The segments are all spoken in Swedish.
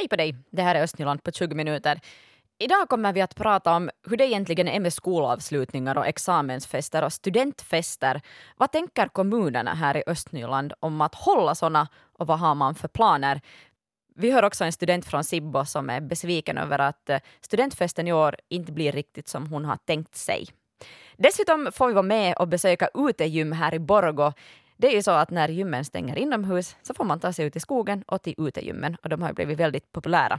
Hej på dig! Det här är Östnyland på 20 minuter. Idag kommer vi att prata om hur det egentligen är med skolavslutningar och examensfester och studentfester. Vad tänker kommunerna här i Östnyland om att hålla såna och vad har man för planer? Vi hör också en student från Sibbo som är besviken över att eh, studentfesten i år inte blir riktigt som hon har tänkt sig. Dessutom får vi vara med och besöka utegym här i Borgo. Det är ju så att när gymmen stänger inomhus så får man ta sig ut i skogen och till utegymmen och de har ju blivit väldigt populära.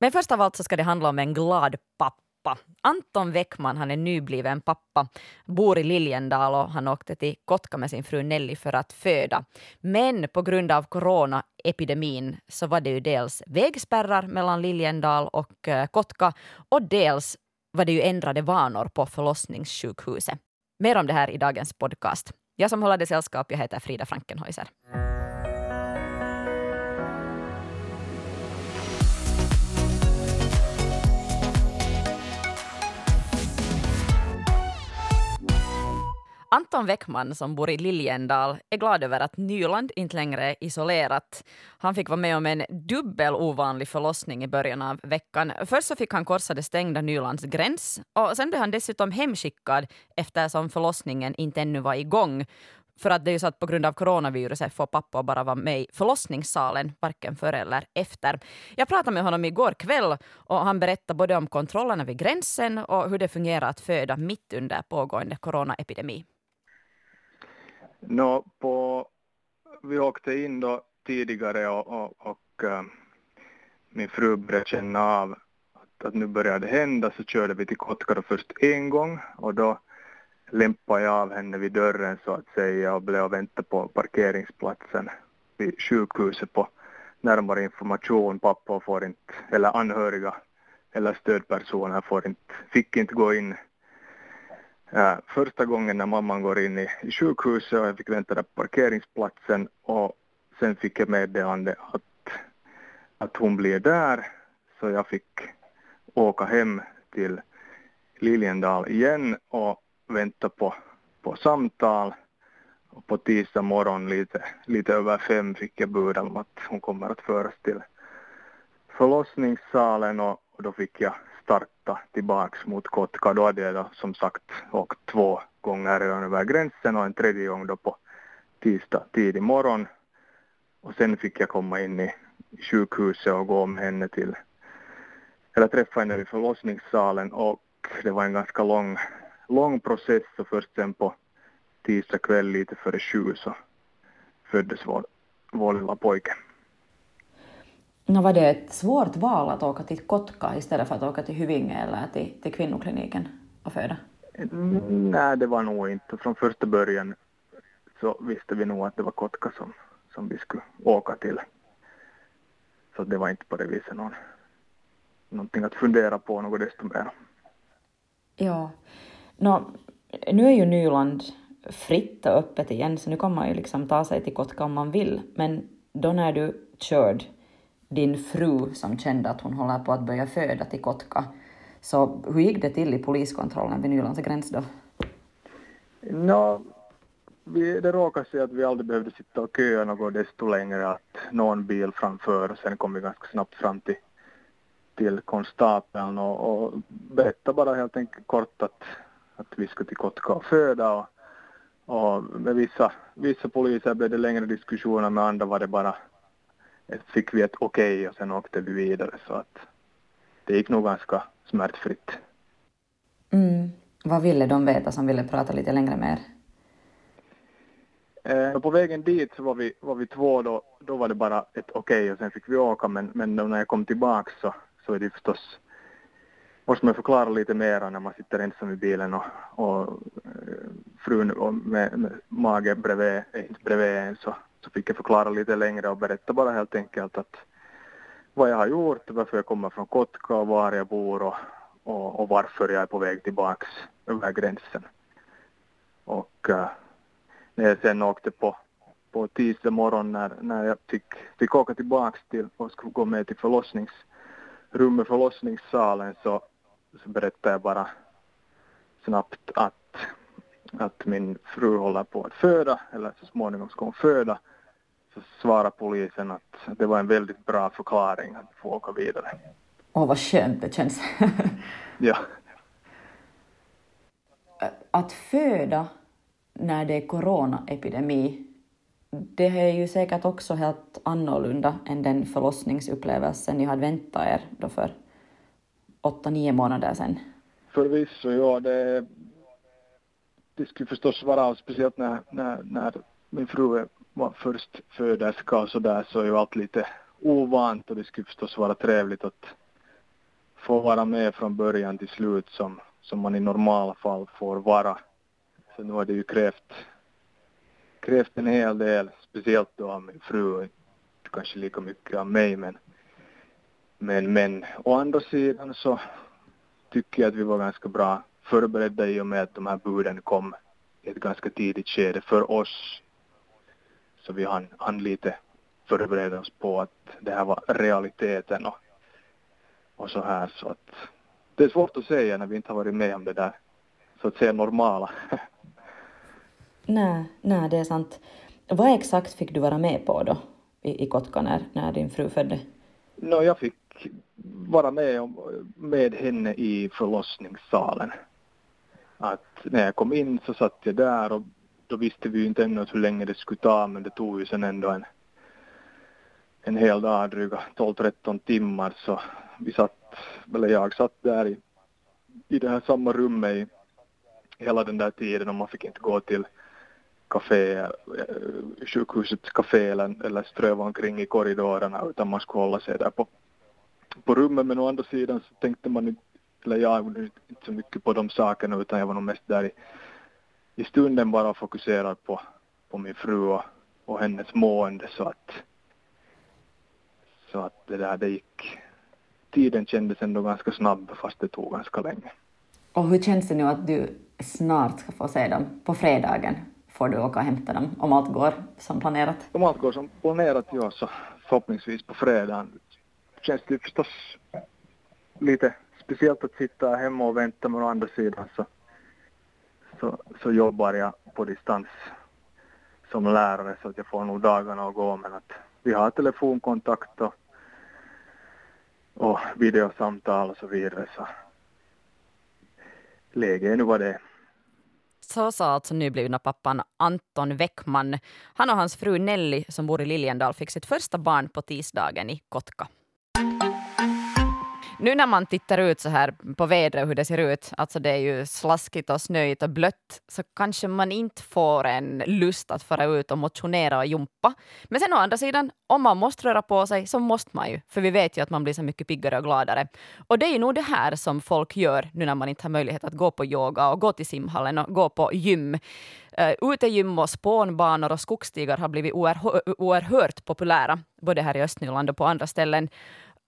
Men först av allt så ska det handla om en glad pappa. Anton Weckman, han är nybliven pappa, bor i Liljendal och han åkte till Kotka med sin fru Nelly för att föda. Men på grund av coronaepidemin så var det ju dels vägspärrar mellan Liljendal och eh, Kotka och dels var det ju ändrade vanor på förlossningssjukhuset. Mer om det här i dagens podcast. Jag som håller det sällskap, jag heter Frida Frankenhäuser. Anton Weckman som bor i Liljendal är glad över att Nyland inte längre är isolerat. Han fick vara med om en dubbel ovanlig förlossning i början av veckan. Först så fick han korsa det stängda Nylands gräns och sen blev han dessutom hemskickad eftersom förlossningen inte ännu var igång. För att det är ju så att på grund av coronaviruset får pappa bara vara med i förlossningssalen, varken före eller efter. Jag pratade med honom igår kväll och han berättade både om kontrollerna vid gränsen och hur det fungerar att föda mitt under pågående coronaepidemi. No, på, vi åkte in då tidigare och, och, och äh, min fru började känna av att, att nu börjar det hända så körde vi till Kotkara först en gång och då lämpade jag av henne vid dörren så att säga och blev och väntade på parkeringsplatsen vid sjukhuset på närmare information. Pappa får inte, eller anhöriga eller stödpersoner får inte, fick inte gå in äh, första gången när mamman går in i, i sjukhuset och jag fick vänta där på parkeringsplatsen och sen fick jag meddelande att, att hon blir där så jag fick åka hem till Liljendal igen och vänta på, på samtal. Och på tisdag morgon lite, lite över fem fick jag bud om att hon kommer att föras till förlossningssalen och, och då fick jag starta tillbaks mot Kotka. Då hade jag då, som sagt åkt två gånger redan över gränsen och en tredje gång då på tisdag tidig morgon. Och sen fick jag komma in i, sjukhuset och gå med henne till, eller träffa henne vid förlossningssalen och det var en ganska lång, lång process och först sen på tisdag kväll lite före sju så föddes vår, vår lilla pojke. No, var det ett svårt val att åka till Kotka istället för att åka till Hyvinge eller till, till kvinnokliniken och föda? Mm, nej, det var nog inte. Från första början så visste vi nog att det var Kotka som, som vi skulle åka till. Så det var inte på det viset någon, någonting att fundera på något desto mer. Ja. No, nu är ju Nyland fritt och öppet igen, så nu kan man ju liksom ta sig till Kotka om man vill. Men då när du körde din fru som kände att hon håller på att börja föda till Kotka. Så hur gick det till i poliskontrollen vid Nylands gräns då? No, vi, det råkade sig att vi aldrig behövde sitta och köa något desto längre, att någon bil framför och sen kom vi ganska snabbt fram till, till konstapeln och, och berättade bara helt enkelt kort att, att vi skulle till Kotka och föda och, och med vissa, vissa poliser blev det längre diskussioner, med andra var det bara fick vi ett okej okay och sen åkte vi vidare så att det gick nog ganska smärtfritt. Mm. Vad ville de veta som ville prata lite längre med er? Eh, på vägen dit så var vi, var vi två då, då var det bara ett okej okay och sen fick vi åka men, men när jag kom tillbaks så, så är det förstås måste man förklara lite mera när man sitter ensam i bilen och, och eh, frun och med, med mage bredvid, inte bredvid en så, så fick jag förklara lite längre och berätta bara helt enkelt att vad jag har gjort, varför jag kommer från Kotka och var jag bor och, och, och varför jag är på väg tillbaks över gränsen. Och äh, när jag sen åkte på, på tisdag morgon när, när jag fick, fick åka tillbaks till och skulle gå med till förlossningsrummet, förlossningssalen så, så berättade jag bara snabbt att, att min fru håller på att föda eller så småningom ska hon föda så svarade polisen att det var en väldigt bra förklaring att få åka vidare. Åh, vad skönt det känns. ja. Att föda när det är coronaepidemi, det är ju säkert också helt annorlunda än den förlossningsupplevelsen ni hade väntat er då för åtta, nio månader sedan. Förvisso, ja. Det, det skulle förstås vara, speciellt när, när, när min fru var först föderska och så där så är ju allt lite ovant och det skulle förstås vara trevligt att få vara med från början till slut som, som man i normala fall får vara. Så nu har det ju krävt, krävt en hel del, speciellt då av min fru, kanske lika mycket av mig men, men, men å andra sidan så tycker jag att vi var ganska bra förberedda i och med att de här buden kom i ett ganska tidigt skede för oss. Så vi hann, hann lite förbereda oss på att det här var realiteten och, och så här så att det är svårt att säga när vi inte har varit med om det där så att säga normala. nej, nej, det är sant. Vad exakt fick du vara med på då i, i Kotka när, när din fru födde? No, jag fick vara med, om, med henne i förlossningssalen. Att när jag kom in så satt jag där och då visste vi ju inte ännu hur länge det skulle ta men det tog ju sen ändå en, en hel dag, dryga 12-13 timmar så vi satt, eller jag satt där i, i det här samma rummet i hela den där tiden och man fick inte gå till café, sjukhusets café eller, eller ströva omkring i korridorerna utan man skulle hålla sig där på på rummet men å andra sidan så tänkte man eller jag inte så mycket på de sakerna utan jag var nog mest där i, i stunden bara fokuserad på, på min fru och, och hennes mående så att så att det där det gick tiden kändes ändå ganska snabb fast det tog ganska länge. Och hur känns det nu att du snart ska få se dem? På fredagen får du åka och hämta dem om allt går som planerat? Om allt går som planerat, ja, så förhoppningsvis på fredagen känns det förstås lite speciellt att sitta hemma och vänta men å andra sidan så, så, så jobbar jag på distans som lärare så att jag får nog dagarna att gå men att vi har telefonkontakt och, och videosamtal och så vidare så läget är nu vad det är. Så sa alltså nyblivna pappan Anton Weckman. Han och hans fru Nelly som bor i Liljendal fick sitt första barn på tisdagen i Kotka. Nu när man tittar ut så här på vädret, hur det ser ut, alltså det är ju slaskigt och snöigt och blött, så kanske man inte får en lust att fara ut och motionera och jumpa. Men sen å andra sidan, om man måste röra på sig så måste man ju, för vi vet ju att man blir så mycket piggare och gladare. Och det är ju nog det här som folk gör nu när man inte har möjlighet att gå på yoga och gå till simhallen och gå på gym. Eh, uh, utegym och spånbanor och skogsstigar har blivit oerhört populära, både här i Östnyland och på andra ställen.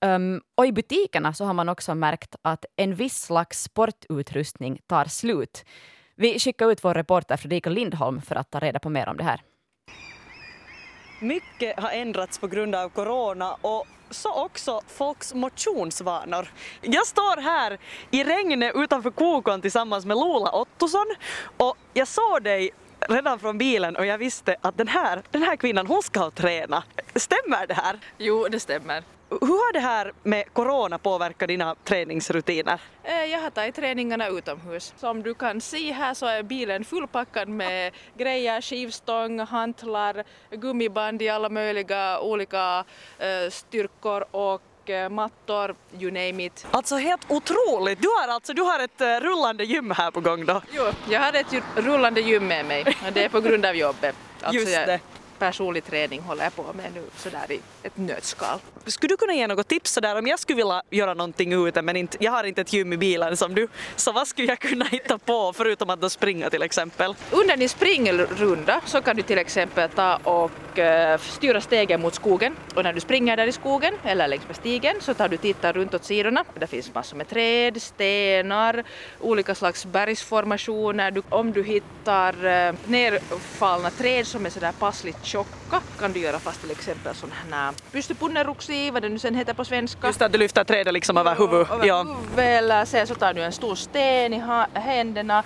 Um, och i butikerna så har man också märkt att en viss slags sportutrustning tar slut. Vi skickar ut vår reporter Fredrika Lindholm för att ta reda på mer om det här. Mycket har ändrats på grund av corona och så också folks motionsvanor. Jag står här i regnet utanför Kokon tillsammans med Lola Ottosson och jag såg dig redan från bilen och jag visste att den här, den här kvinnan hon ska träna. Stämmer det här? Jo, det stämmer. Hur har det här med corona påverkat dina träningsrutiner? Eh, jag har tagit träningarna utomhus. Som du kan se här så är bilen fullpackad med grejer, skivstång, hantlar, gummiband i alla möjliga olika eh, styrkor och eh, mattor, you name it. Alltså helt otroligt! Du har alltså du har ett rullande gym här på gång då? Jo, jag har ett rullande gym med mig och det är på grund av jobbet. Alltså Just det personlig träning håller jag på med nu sådär i ett nötskal. Skulle du kunna ge något tips sådär om jag skulle vilja göra någonting ute men inte, jag har inte ett gym i bilen som du, så vad skulle jag kunna hitta på förutom att springa till exempel? Under din springrunda så kan du till exempel ta och uh, styra stegen mot skogen och när du springer där i skogen eller längs med stigen så tar du tittar runt åt sidorna. Det finns massor med träd, stenar, olika slags bergsformationer. Du, om du hittar uh, nerfallna träd som är sådär passligt tjocka kan du göra fast till exempel sån här pystypunneruksi, vad det nu sen heter på svenska. Just att du lyfter trädet liksom över huvudet. Över ja. huvudet eller sen så tar du en stor sten i händerna,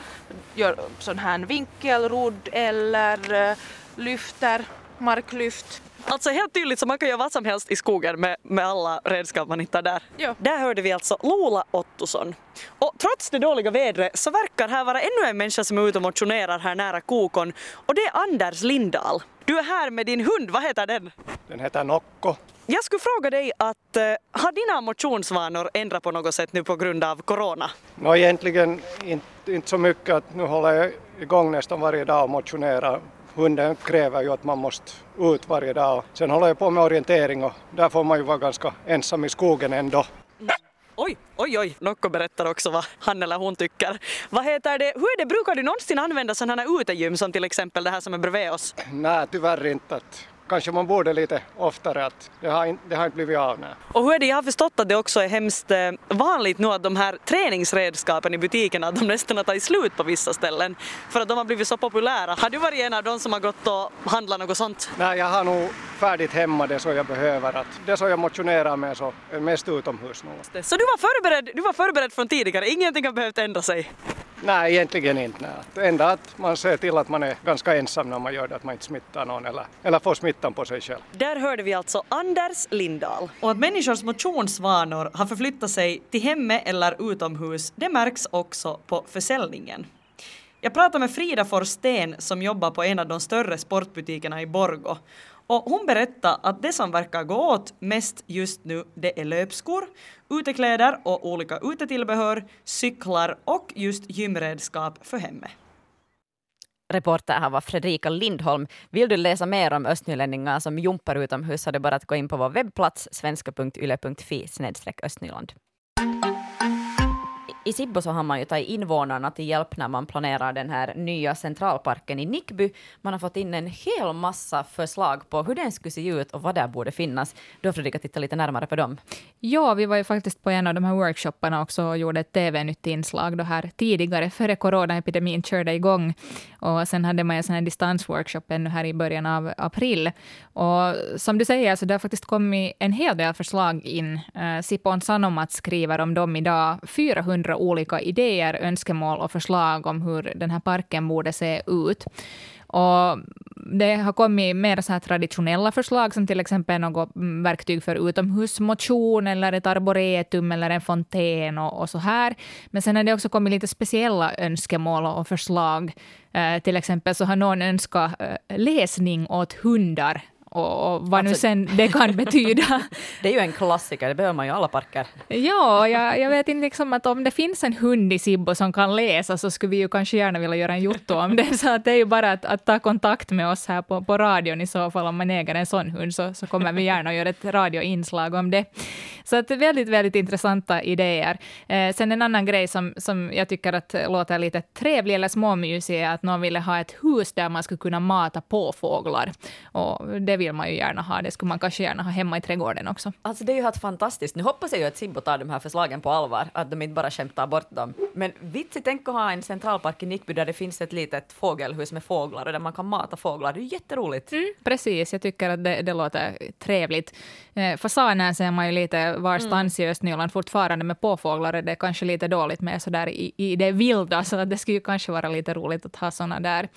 gör sån här vinkelrodd eller uh, lyfter marklyft Alltså helt tydligt så man kan göra vad som helst i skogen med, med alla redskap man hittar där. Ja. Där hörde vi alltså Lola Ottosson. Och trots det dåliga vädret så verkar här vara ännu en människa som är ute och motionerar här nära Kokon och det är Anders Lindahl. Du är här med din hund, vad heter den? Den heter Nocco. Jag skulle fråga dig att eh, har dina motionsvanor ändrat på något sätt nu på grund av corona? Nå egentligen inte, inte så mycket att nu håller jag igång nästan varje dag och motionerar. Hunden kräver ju att man måste ut varje dag. Sen håller jag på med orientering och där får man ju vara ganska ensam i skogen ändå. Oj, oj, oj, Nocco berättar också vad han eller hon tycker. Vad heter det, hur är det, brukar du någonsin använda sådana här utegym som till exempel det här som är bredvid oss? Nej, tyvärr inte. Kanske man borde lite oftare att det har, in, det har inte blivit av. Nej. Och hur är det, jag har förstått att det också är hemskt eh, vanligt nu att de här träningsredskapen i butikerna, att de nästan har tagit slut på vissa ställen för att de har blivit så populära. Har du varit en av de som har gått och handlat något sånt? Nej, jag har nog färdigt hemma det så jag behöver. Att det så jag motionerar med så mest utomhus nu. Så du var förberedd, du var förberedd från tidigare, ingenting har behövt ändra sig? Nej, egentligen inte. Nej. Det enda att man ser till att man är ganska ensam när man gör det, att man inte smittar någon eller, eller får smittan på sig själv. Där hörde vi alltså Anders Lindahl. Och att människors motionsvanor har förflyttat sig till hemmet eller utomhus, det märks också på försäljningen. Jag pratade med Frida Forsten som jobbar på en av de större sportbutikerna i Borgå. Och hon berättade att det som verkar gå åt mest just nu det är löpskor, utekläder och olika utetillbehör, cyklar och just gymredskap för hemmet. Reporter här var Fredrika Lindholm. Vill du läsa mer om östnylänningar som jumpar utomhus så är det bara att gå in på vår webbplats svenska.yle.fi östnyland. I Sibbo så har man ju tagit invånarna till hjälp när man planerar den här nya centralparken i Nickby. Man har fått in en hel massa förslag på hur den skulle se ut och vad där borde finnas. Du har Fredrika tittat lite närmare på dem. Ja, vi var ju faktiskt på en av de här workshopparna också och gjorde ett TV-nytt inslag då här tidigare, före coronaepidemin körde igång. Och sen hade man en sån här distansworkshop ännu här i början av april. Och som du säger, så det har faktiskt kommit en hel del förslag in. Uh, Sipon Sanomat skriver om dem idag. 400 olika idéer, önskemål och förslag om hur den här parken borde se ut. Och det har kommit mer så här traditionella förslag, som till exempel något mm, verktyg för utomhusmotion, eller ett arboretum, eller en fontän och, och så här. Men sen har det också kommit lite speciella önskemål och förslag. Eh, till exempel så har någon önskat eh, läsning åt hundar och, och vad alltså, nu sen det kan betyda. det är ju en klassiker, det behöver man ju i alla parker. Ja, jag, jag vet inte liksom att om det finns en hund i Sibbo som kan läsa så skulle vi ju kanske gärna vilja göra en jotto om det. Så att det är ju bara att, att, ta kontakt med oss här på, på radion i så fall om man äger en sån hund så, så kommer vi gärna att göra ett radioinslag om det. Så att väldigt, väldigt intressanta idéer. Eh, sen en annan grej som, som jag tycker att låter lite trevlig eller småmysig är att någon ville ha ett hus där man skulle kunna mata på fåglar. Och det vill man ju gärna ha. Det skulle man kanske gärna ha hemma i trädgården också. Alltså det är ju helt fantastiskt. Nu hoppas jag ju att Sibbo tar de här förslagen på allvar, att de inte bara skämtar bort dem. Men vitsigt, tänk att ha en centralpark i Nickby där det finns ett litet fågelhus med fåglar och där man kan mata fåglar. Det är jätteroligt. Mm, precis, jag tycker att det, det låter trevligt. Eh, fasanen ser man ju lite varstans mm. i Östnyland fortfarande med påfåglar är det kanske lite dåligt med sådär i, i det vilda, så det skulle ju kanske vara lite roligt att ha sådana där.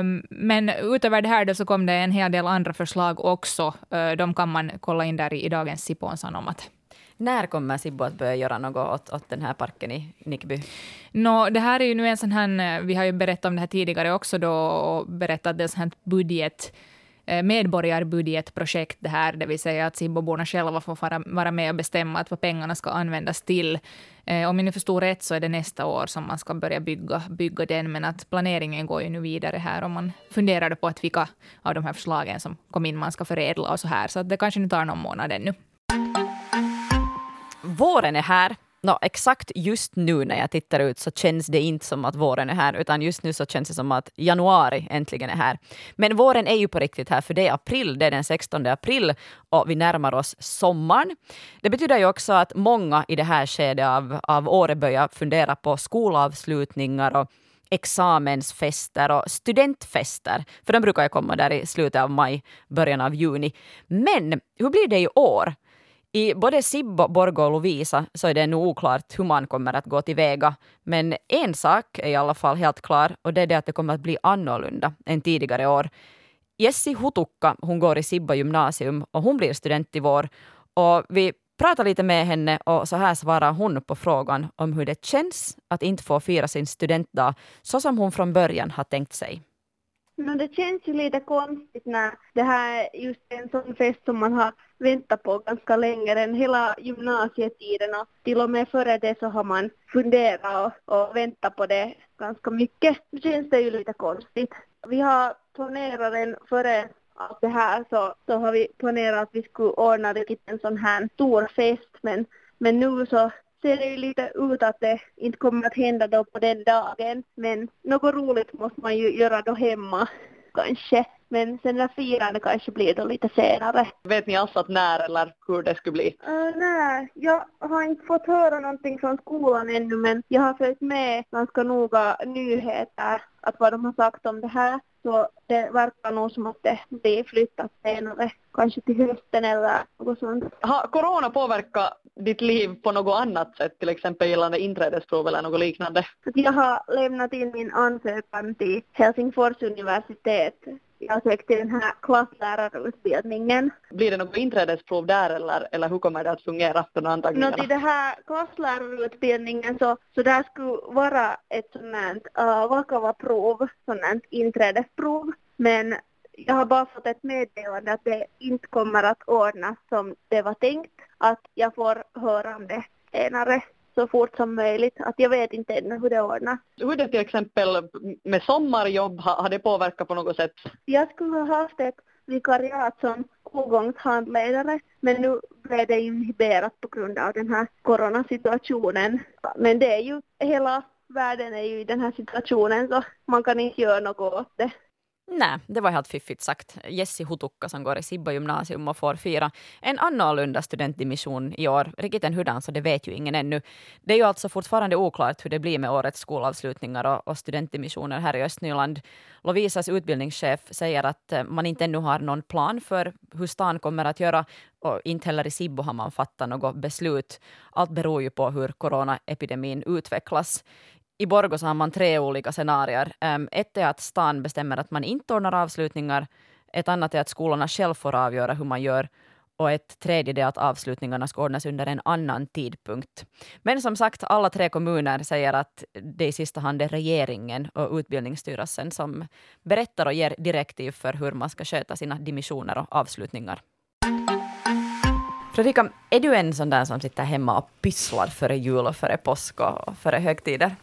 Um, men utöver det här då så kom det en hel del andra förslag också. Uh, de kan man kolla in där i, i dagens Sipon Sanomat. När kommer Sibbo att börja göra något åt, åt den här parken i Nickby? No, det här är ju nu en sån här, vi har ju berättat om det här tidigare också då och berättat att det är en sån här budget Eh, Eh, medborgarbudgetprojekt det här, det vill säga att Sibboborna själva får vara, vara med och bestämma att vad pengarna ska användas till. Eh, om jag nu förstår rätt så är det nästa år som man ska börja bygga, bygga den, men att planeringen går ju nu vidare här och man funderar på att vilka av de här förslagen som kom in man ska förädla och så här, så att det kanske nu tar någon månad ännu. Våren är här No, exakt just nu när jag tittar ut så känns det inte som att våren är här, utan just nu så känns det som att januari äntligen är här. Men våren är ju på riktigt här, för det är april, det är den 16 april och vi närmar oss sommaren. Det betyder ju också att många i det här skedet av, av året börjar fundera på skolavslutningar och examensfester och studentfester, för de brukar ju komma där i slutet av maj, början av juni. Men hur blir det i år? I både Sibbo, Borgå och Lovisa så är det ännu oklart hur man kommer att gå tillväga. Men en sak är i alla fall helt klar och det är det att det kommer att bli annorlunda än tidigare år. Jessi Hutukka, hon går i Sibbo gymnasium och hon blir student i vår. Och vi pratar lite med henne och så här svarar hon på frågan om hur det känns att inte få fira sin studentdag så som hon från början har tänkt sig. No, det känns ju lite konstigt när det här är just en sån fest som man har väntat på ganska länge, den hela gymnasietiden och till och med före det så har man funderat och, och väntat på det ganska mycket. Nu känns det ju lite konstigt. Vi har planerat den före allt det här så, så har vi planerat att vi skulle ordna riktigt en sån här stor fest men, men nu så ser det ju lite ut att det inte kommer att hända då på den dagen. Men något roligt måste man ju göra då hemma kanske. Men sen när firandet kanske blir då lite senare. Vet ni alls att när eller hur det skulle bli? Uh, nej, jag har inte fått höra någonting från skolan ännu men jag har följt med ganska noga nyheter att vad de har sagt om det här. Så det verkar nog som att det blir flyttat senare, kanske till hösten eller något sånt. Har corona påverkat ditt liv på något annat sätt, till exempel gällande inträdesprov eller något liknande? Jag har lämnat in min ansökan till Helsingfors universitet jag sökte den här klasslärarutbildningen. Blir det något inträdesprov där eller, eller hur kommer det att fungera för antagningarna? No, till den här klasslärarutbildningen så, så där skulle vara ett sådant uh, vakava-prov, sådant inträdesprov. Men jag har bara fått ett meddelande att det inte kommer att ordnas som det var tänkt. Att jag får höra om det senare så fort som möjligt. Att jag vet inte ännu hur det ordnas. Hur det till exempel med sommarjobb, har det påverkat på något sätt? Jag skulle ha haft ett vikariat som skolgångshandledare men nu blev det inhiberat på grund av den här coronasituationen. Men det är ju, hela världen är ju i den här situationen så man kan inte göra något åt det. Nej, det var helt fiffigt sagt. Jessi Hutukka som går i Sibbo gymnasium och får fira en annorlunda studentdimission i år. Riktigt en hurdan så det vet ju ingen ännu. Det är ju alltså fortfarande oklart hur det blir med årets skolavslutningar och, och studentdimissioner här i Östnyland. Lovisas utbildningschef säger att eh, man inte ännu har någon plan för hur stan kommer att göra och inte heller i Sibbo har man fattat något beslut. Allt beror ju på hur coronaepidemin utvecklas. I Borgå så har man tre olika scenarier. Um, ett är att stan bestämmer att man inte ordnar avslutningar. Ett annat är att skolorna själv får avgöra hur man gör. Och ett tredje är att avslutningarna ska ordnas under en annan tidpunkt. Men som sagt, alla tre kommuner säger att det i sista hand är regeringen och Utbildningsstyrelsen som berättar och ger direktiv för hur man ska sköta sina dimissioner och avslutningar. Fredrika, är du en sån där som sitter hemma och pysslar före jul och före påsk och före högtider?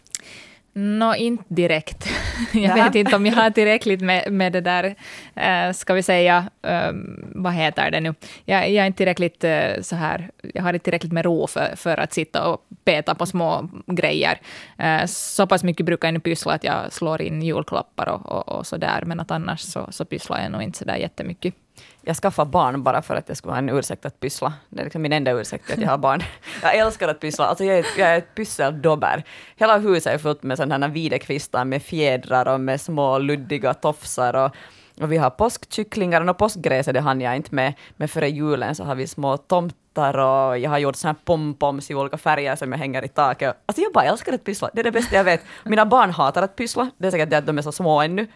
No, inte direkt. jag vet inte om jag har tillräckligt med, med det där, uh, ska vi säga, um, vad heter det nu? Jag, jag, är inte tillräckligt uh, så här, jag har inte tillräckligt med ro för, för att sitta och peta på små grejer. Uh, så pass mycket brukar jag nu pyssla att jag slår in julklappar och, och, och så där, men att annars så, så pysslar jag nog inte så där jättemycket jag skaffar barn bara för att det skulle vara en ursäkt att pyssla. Det är liksom min enda ursäkt att jag har barn. Jag älskar att pyssla. Alltså jag är, jag är ett pysseldobber. Hela huset är fullt med sådana här videkvistar med fjädrar och med små luddiga tofsar och och vi har påskkycklingar och påskgräset det hann jag inte med. Men före julen så har vi små tomtar och jag har gjort såna här pompoms i olika färger som jag hänger i taket. Alltså jag bara älskar att pyssla. Det är det bästa jag vet. Mina barn hatar att pyssla. Det är säkert det att de är så små ännu.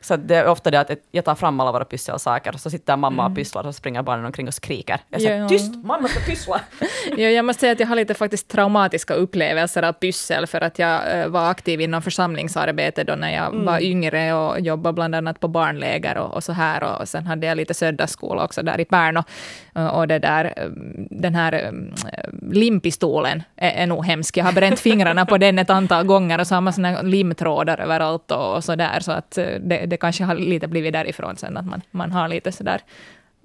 Så det är ofta det att jag tar fram alla våra pysselsaker och så sitter mamma och mm. pysslar och så springer barnen omkring och skriker. Jag säger ja. tyst, mamma ska pyssla! ja, jag måste säga att jag har lite faktiskt traumatiska upplevelser av pyssel för att jag uh, var aktiv inom församlingsarbete då när jag mm. var yngre och jobbade bland annat på barnläger och, och, så här och sen hade jag lite söndagsskola också där i Pärnu och, det där, den här um, limpistolen är, är nog hemsk. Jag har bränt fingrarna på den ett antal gånger och så har man såna limtrådar överallt och, och så där så att det, det det kanske har lite blivit därifrån sen, att man, man har lite sådär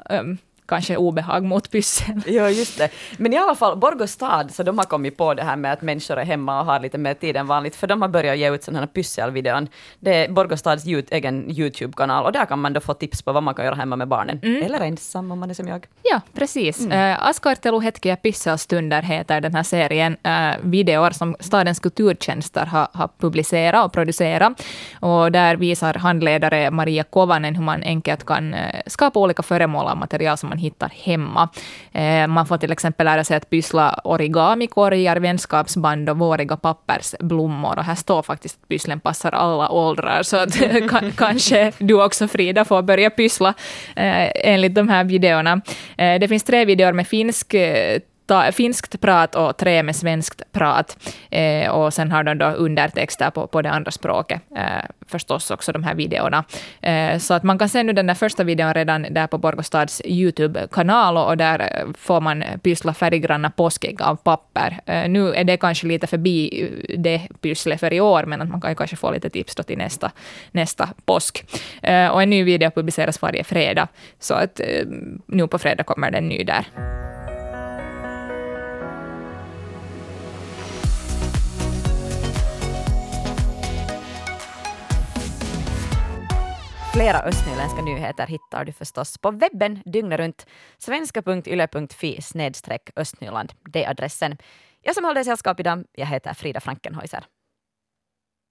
um, kanske obehag mot pyssel. Ja, just det. Men i alla fall, Borgå stad, så de har kommit på det här med att människor är hemma och har lite mer tid än vanligt, för de har börjat ge ut sådana här pysselvideon. Det är Borgå stads egen YouTube-kanal, och där kan man då få tips på vad man kan göra hemma med barnen. Mm. Eller ensam om man är som jag. Ja, precis. Mm. Uh, Askartelu hetkiä pysselstunder heter den här serien. Uh, videor som stadens kulturtjänster har, har publicerat och producerat. Och där visar handledare Maria Kovanen hur man enkelt kan uh, skapa olika föremål av material som man hittar hemma. Eh, man får till exempel lära sig att pyssla origamikorgar, vänskapsband och våriga pappersblommor. Och här står faktiskt att pysslen passar alla åldrar, så att kanske du också Frida får börja pyssla eh, enligt de här videorna. Eh, det finns tre videor med finsk ta, finskt prat och tre med svenskt prat. Eh, och sen har de då undertexter på, på det andra språket, eh, förstås också de här videorna. Eh, så att man kan se nu den där första videon redan där på Borgostads YouTube-kanal och där eh, får man pyssla färggranna påskägg av papper. Eh, nu är det kanske lite förbi eh, det pysslet för i år, men att man kan ju kanske få lite tips då till nästa, nästa påsk. Eh, och en ny video publiceras varje fredag, så att eh, nu på fredag kommer det en ny där. Flera östnyländska nyheter hittar du förstås på webben dygnet runt. svenska.yle.fi snedstreck östnyland. Det är adressen. Jag som håller sällskap idag, jag heter Frida Frankenhäuser.